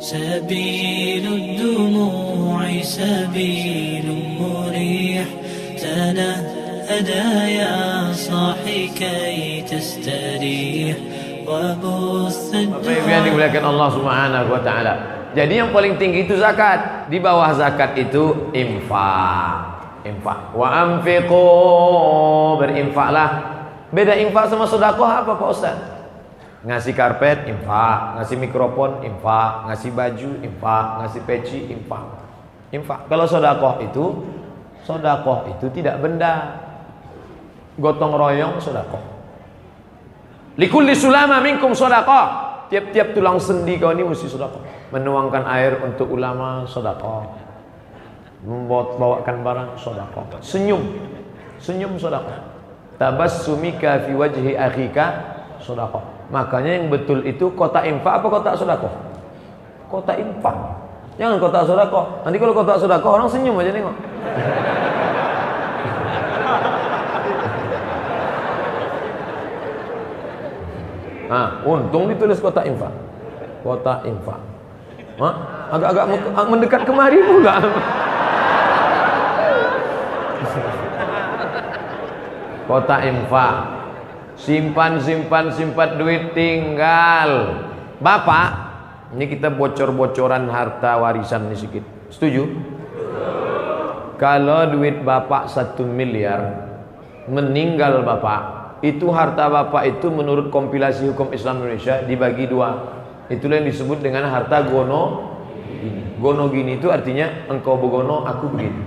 سبيل الدموع سبيل مريح تنهدى يا صاحي كي تستريح وبث Bapak Ibu yang dimuliakan Allah Subhanahu wa taala. Jadi yang paling tinggi itu zakat. Di bawah zakat itu infak. Infak. Wa anfiqu berinfaklah. Beda infak sama sedekah apa Pak Ustaz? Ngasih karpet infak, ngasih mikrofon infak, ngasih baju infak, ngasih peci infak. Infak. Kalau sedekah itu sedekah itu tidak benda. Gotong royong sedekah. Likulli sulama minkum sedekah. Tiap-tiap tulang sendi kau ini mesti sedekah. Menuangkan air untuk ulama sedekah. Membawakan barang sedekah. Senyum. Senyum sedekah. Tabassumika fi wajhi akhika sedekah. Makanya yang betul itu kota infak apa kota sedekah? Kota infak. Jangan kota sedekah. Nanti kalau kota sedekah orang senyum aja nengok. Nah, untung ditulis kota infak. Kota infak. Agak-agak mendekat kemari pula. Kota infak. Simpan, simpan, simpan duit tinggal. Bapak, ini kita bocor-bocoran harta warisan ini sedikit. Setuju? Kalau duit bapak satu miliar, meninggal bapak, itu harta bapak itu menurut kompilasi hukum Islam Indonesia dibagi dua. Itulah yang disebut dengan harta gono gini. Gono gini itu artinya engkau begono, aku begini.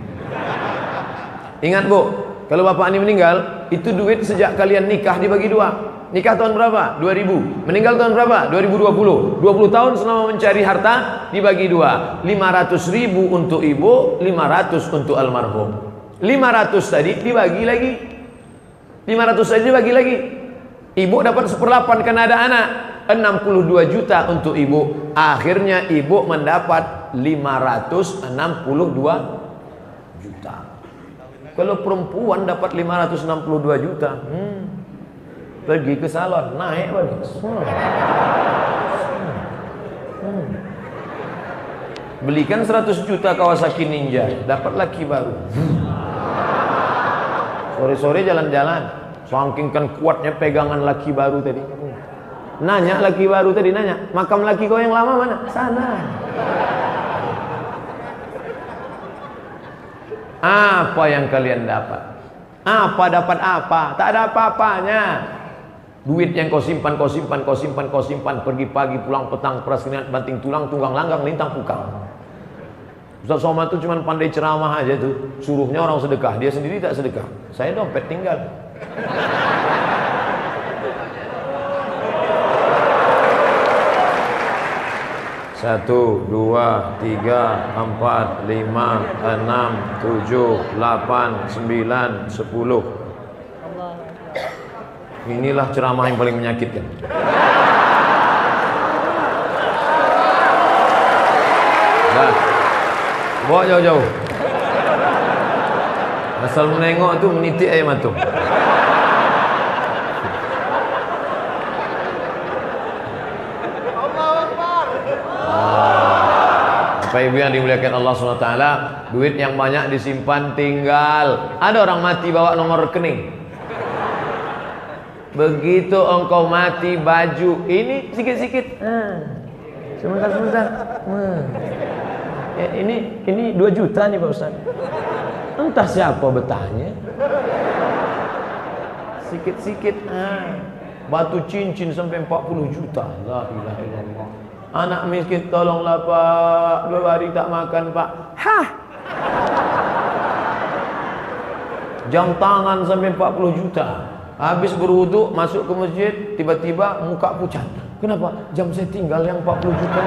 Ingat bu, kalau bapak ini meninggal, itu duit sejak kalian nikah dibagi dua. Nikah tahun berapa? 2000. Meninggal tahun berapa? 2020. 20 tahun selama mencari harta dibagi dua. 500 ribu untuk ibu, 500 untuk almarhum. 500 tadi dibagi lagi. 500 tadi dibagi lagi. Ibu dapat seperlapan karena ada anak. 62 juta untuk ibu. Akhirnya ibu mendapat 562 juta. Kalau perempuan dapat 562 juta, hmm, pergi ke salon, naik balik. Hmm. Hmm. Belikan 100 juta Kawasaki Ninja, dapat laki baru. Sore-sore jalan-jalan, saking kan kuatnya pegangan laki baru tadi. Nanya laki baru tadi nanya, makam laki kau yang lama mana? Sana. Apa yang kalian dapat? Apa dapat apa? Tak ada apa-apanya. Duit yang kau simpan, kau simpan, kau simpan, kau simpan. Pergi pagi, pulang petang, peras keringat, banting tulang, tunggang langgang, lintang pukang. Ustaz Somad itu cuma pandai ceramah aja tuh. Suruhnya orang sedekah, dia sendiri tak sedekah. Saya dompet tinggal. Satu, dua, tiga, empat, lima, enam, tujuh, delapan, sembilan, sepuluh. Inilah ceramah yang paling menyakitkan. Dah. Bawa jauh-jauh. Asal menengok tu menitik air mata. Bapak Ibu yang dimuliakan Allah SWT Duit yang banyak disimpan tinggal. Ada orang mati bawa nomor rekening. Begitu engkau mati baju Ini sikit-sikit. Sebentar-sebentar hmm. ya, Ini ini 2 juta nih Pak Ustaz. Entah siapa bertanya Sikit-sikit. Batu cincin sampai 40 juta. La Anak miskin tolonglah pak. Dua hari tak makan pak. Hah? Jam tangan sampai 40 juta. Habis berwuduk masuk ke masjid Tiba-tiba muka pucat. Kenapa? Jam saya tinggal yang 40 juta.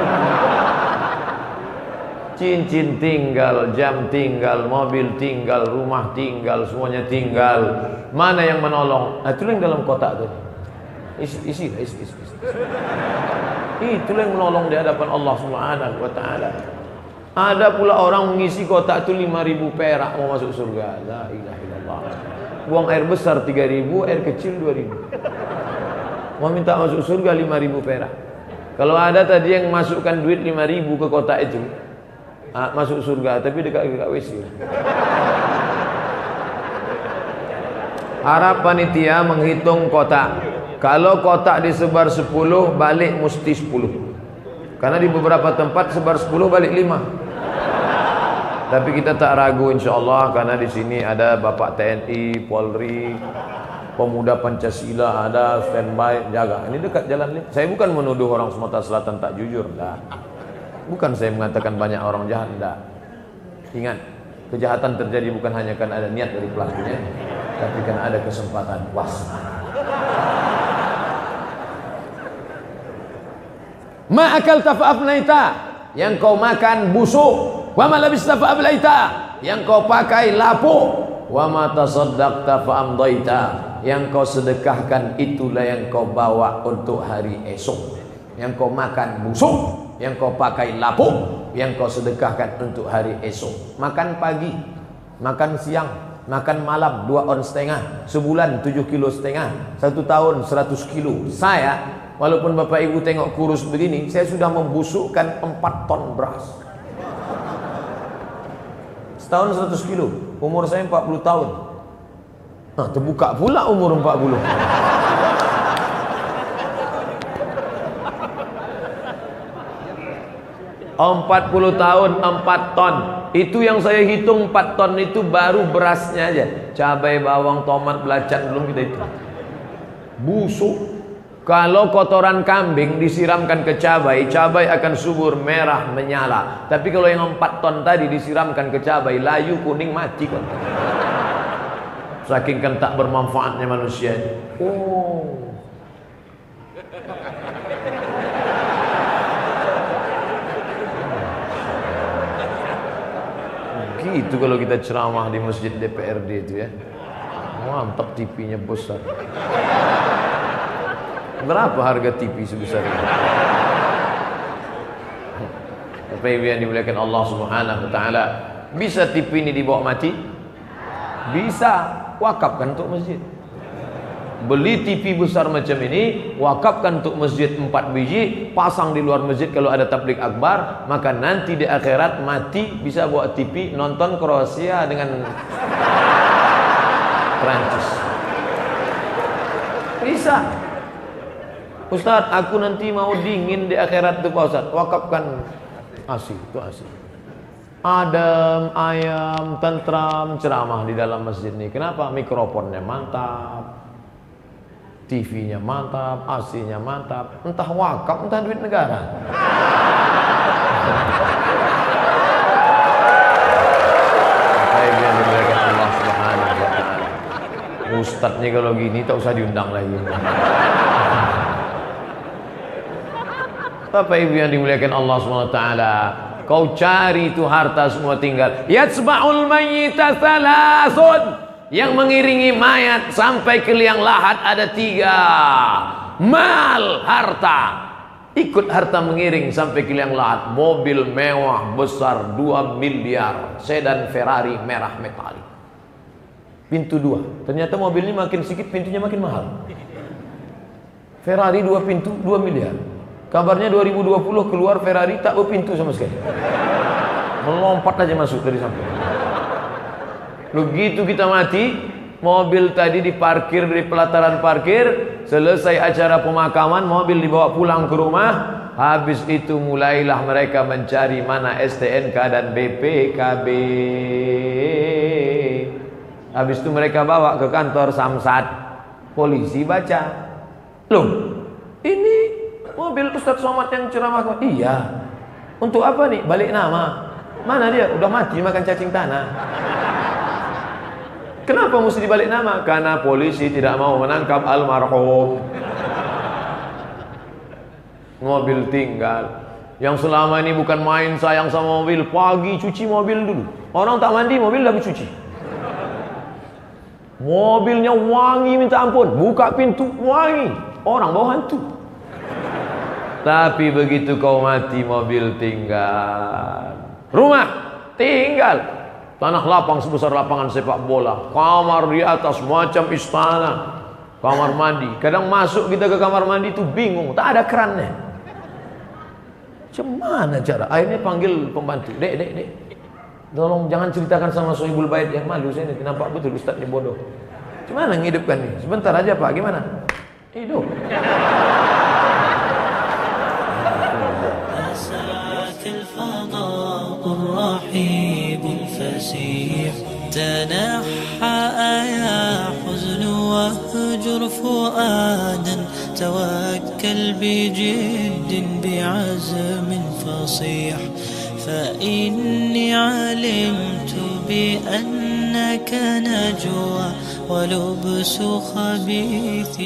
Cincin tinggal, jam tinggal, mobil tinggal, rumah tinggal, semuanya tinggal. Mana yang menolong? Nah, itu yang dalam kotak tadi Isi, isi, isi, isi, isi. Itulah yang menolong di hadapan Allah Subhanahu wa taala. Ada pula orang mengisi kotak itu 5000 perak mau masuk surga. La ilaha illallah. Buang air besar 3000, air kecil 2000. Mau minta masuk surga 5000 perak. Kalau ada tadi yang masukkan duit 5000 ke kotak itu, ah, masuk surga tapi dekat dekat WC. Harap panitia menghitung kotak. Kalau kotak disebar 10, balik mesti 10. Karena di beberapa tempat sebar 10 balik 5. Tapi kita tak ragu insya-Allah karena di sini ada Bapak TNI, Polri, pemuda Pancasila ada standby jaga. Ini dekat jalan Saya bukan menuduh orang Sumatera Selatan tak jujur, dah. Bukan saya mengatakan banyak orang jahat, dah. Ingat, kejahatan terjadi bukan hanya karena ada niat dari pelakunya, tapi karena ada kesempatan. Waspada. Ma akal tafa'afnaita yang kau makan busuk, wa ma labista fa'ablaita yang kau pakai lapuk, wa ma tasaddaqta fa'amdaita yang kau sedekahkan itulah yang kau bawa untuk hari esok. Yang kau makan busuk, yang kau pakai lapuk, yang kau sedekahkan untuk hari esok. Makan pagi, makan siang, makan malam dua on setengah, sebulan tujuh kilo setengah, satu tahun seratus kilo. Saya Walaupun Bapak Ibu tengok kurus begini, saya sudah membusukkan 4 ton beras. Setahun 100 kilo, umur saya 40 tahun. Nah, terbuka pula umur 40. Empat puluh tahun empat ton Itu yang saya hitung empat ton itu baru berasnya aja Cabai, bawang, tomat, belacan belum kita itu Busuk kalau kotoran kambing disiramkan ke cabai, cabai akan subur merah menyala. Tapi kalau yang empat ton tadi disiramkan ke cabai, layu kuning mati kok. Saking kan tak bermanfaatnya manusia. Oh. Gitu kalau kita ceramah di masjid DPRD itu ya. Mantap TV-nya besar. Berapa harga TV sebesar? Bapak Ibu yang dimuliakan Allah Subhanahu wa taala, bisa TV ini dibawa mati? Bisa, wakafkan untuk masjid. Beli TV besar macam ini, wakafkan untuk masjid empat biji, pasang di luar masjid kalau ada tablik akbar, maka nanti di akhirat mati bisa bawa TV nonton Kroasia dengan Prancis. Bisa. Ustaz, aku nanti mau dingin di akhirat tuh Pak Ustaz. Wakafkan asih, itu asih. Adem, ayam, tentram, ceramah di dalam masjid ini. Kenapa? Mikrofonnya mantap. TV-nya mantap, AC-nya mantap. Entah wakaf, entah duit negara. Ustadznya kalau gini tak usah diundang lagi. Bapak Ibu yang dimuliakan Allah SWT Kau cari itu harta semua tinggal. Yatsba'ul mayyita thalathun. Yang mengiringi mayat sampai ke liang lahat ada tiga. Mal harta. Ikut harta mengiring sampai ke liang lahat. Mobil mewah besar 2 miliar. Sedan Ferrari merah metalik. Pintu dua. Ternyata mobil ini makin sedikit pintunya makin mahal. Ferrari dua pintu 2 miliar Kabarnya 2020 keluar Ferrari tak berpintu sama sekali. Melompat aja masuk dari samping. Begitu kita mati, mobil tadi diparkir di pelataran parkir, selesai acara pemakaman, mobil dibawa pulang ke rumah, habis itu mulailah mereka mencari mana STNK dan BPKB. Habis itu mereka bawa ke kantor Samsat. Polisi baca. Loh, ini Mobil Ustaz Somad yang ceramah. Iya. Untuk apa nih? Balik nama. Mana dia? Udah mati makan cacing tanah. Kenapa mesti dibalik nama? Karena polisi tidak mau menangkap almarhum. Mobil tinggal. Yang selama ini bukan main sayang sama mobil, pagi cuci mobil dulu. Orang tak mandi, mobil lagi cuci. Mobilnya wangi minta ampun, buka pintu wangi. Orang bawa hantu. Tapi begitu kau mati mobil tinggal. Rumah tinggal. Tanah lapang sebesar lapangan sepak bola. Kamar di atas macam istana. Kamar mandi. Kadang masuk kita ke kamar mandi itu bingung. Tak ada kerannya. Cemana cara? Akhirnya panggil pembantu. Dek, dek, dek. Tolong jangan ceritakan sama Sohibul Bait yang malu saya ini. nampak betul Ustaz ini bodoh. Gimana ngidupkan ini? Sebentar aja Pak, gimana? Hidup. تنحى يا حزن واهجر فؤادا توكل بجد بعزم فصيح. فإني علمت بأنك نجوى ولبس خبيث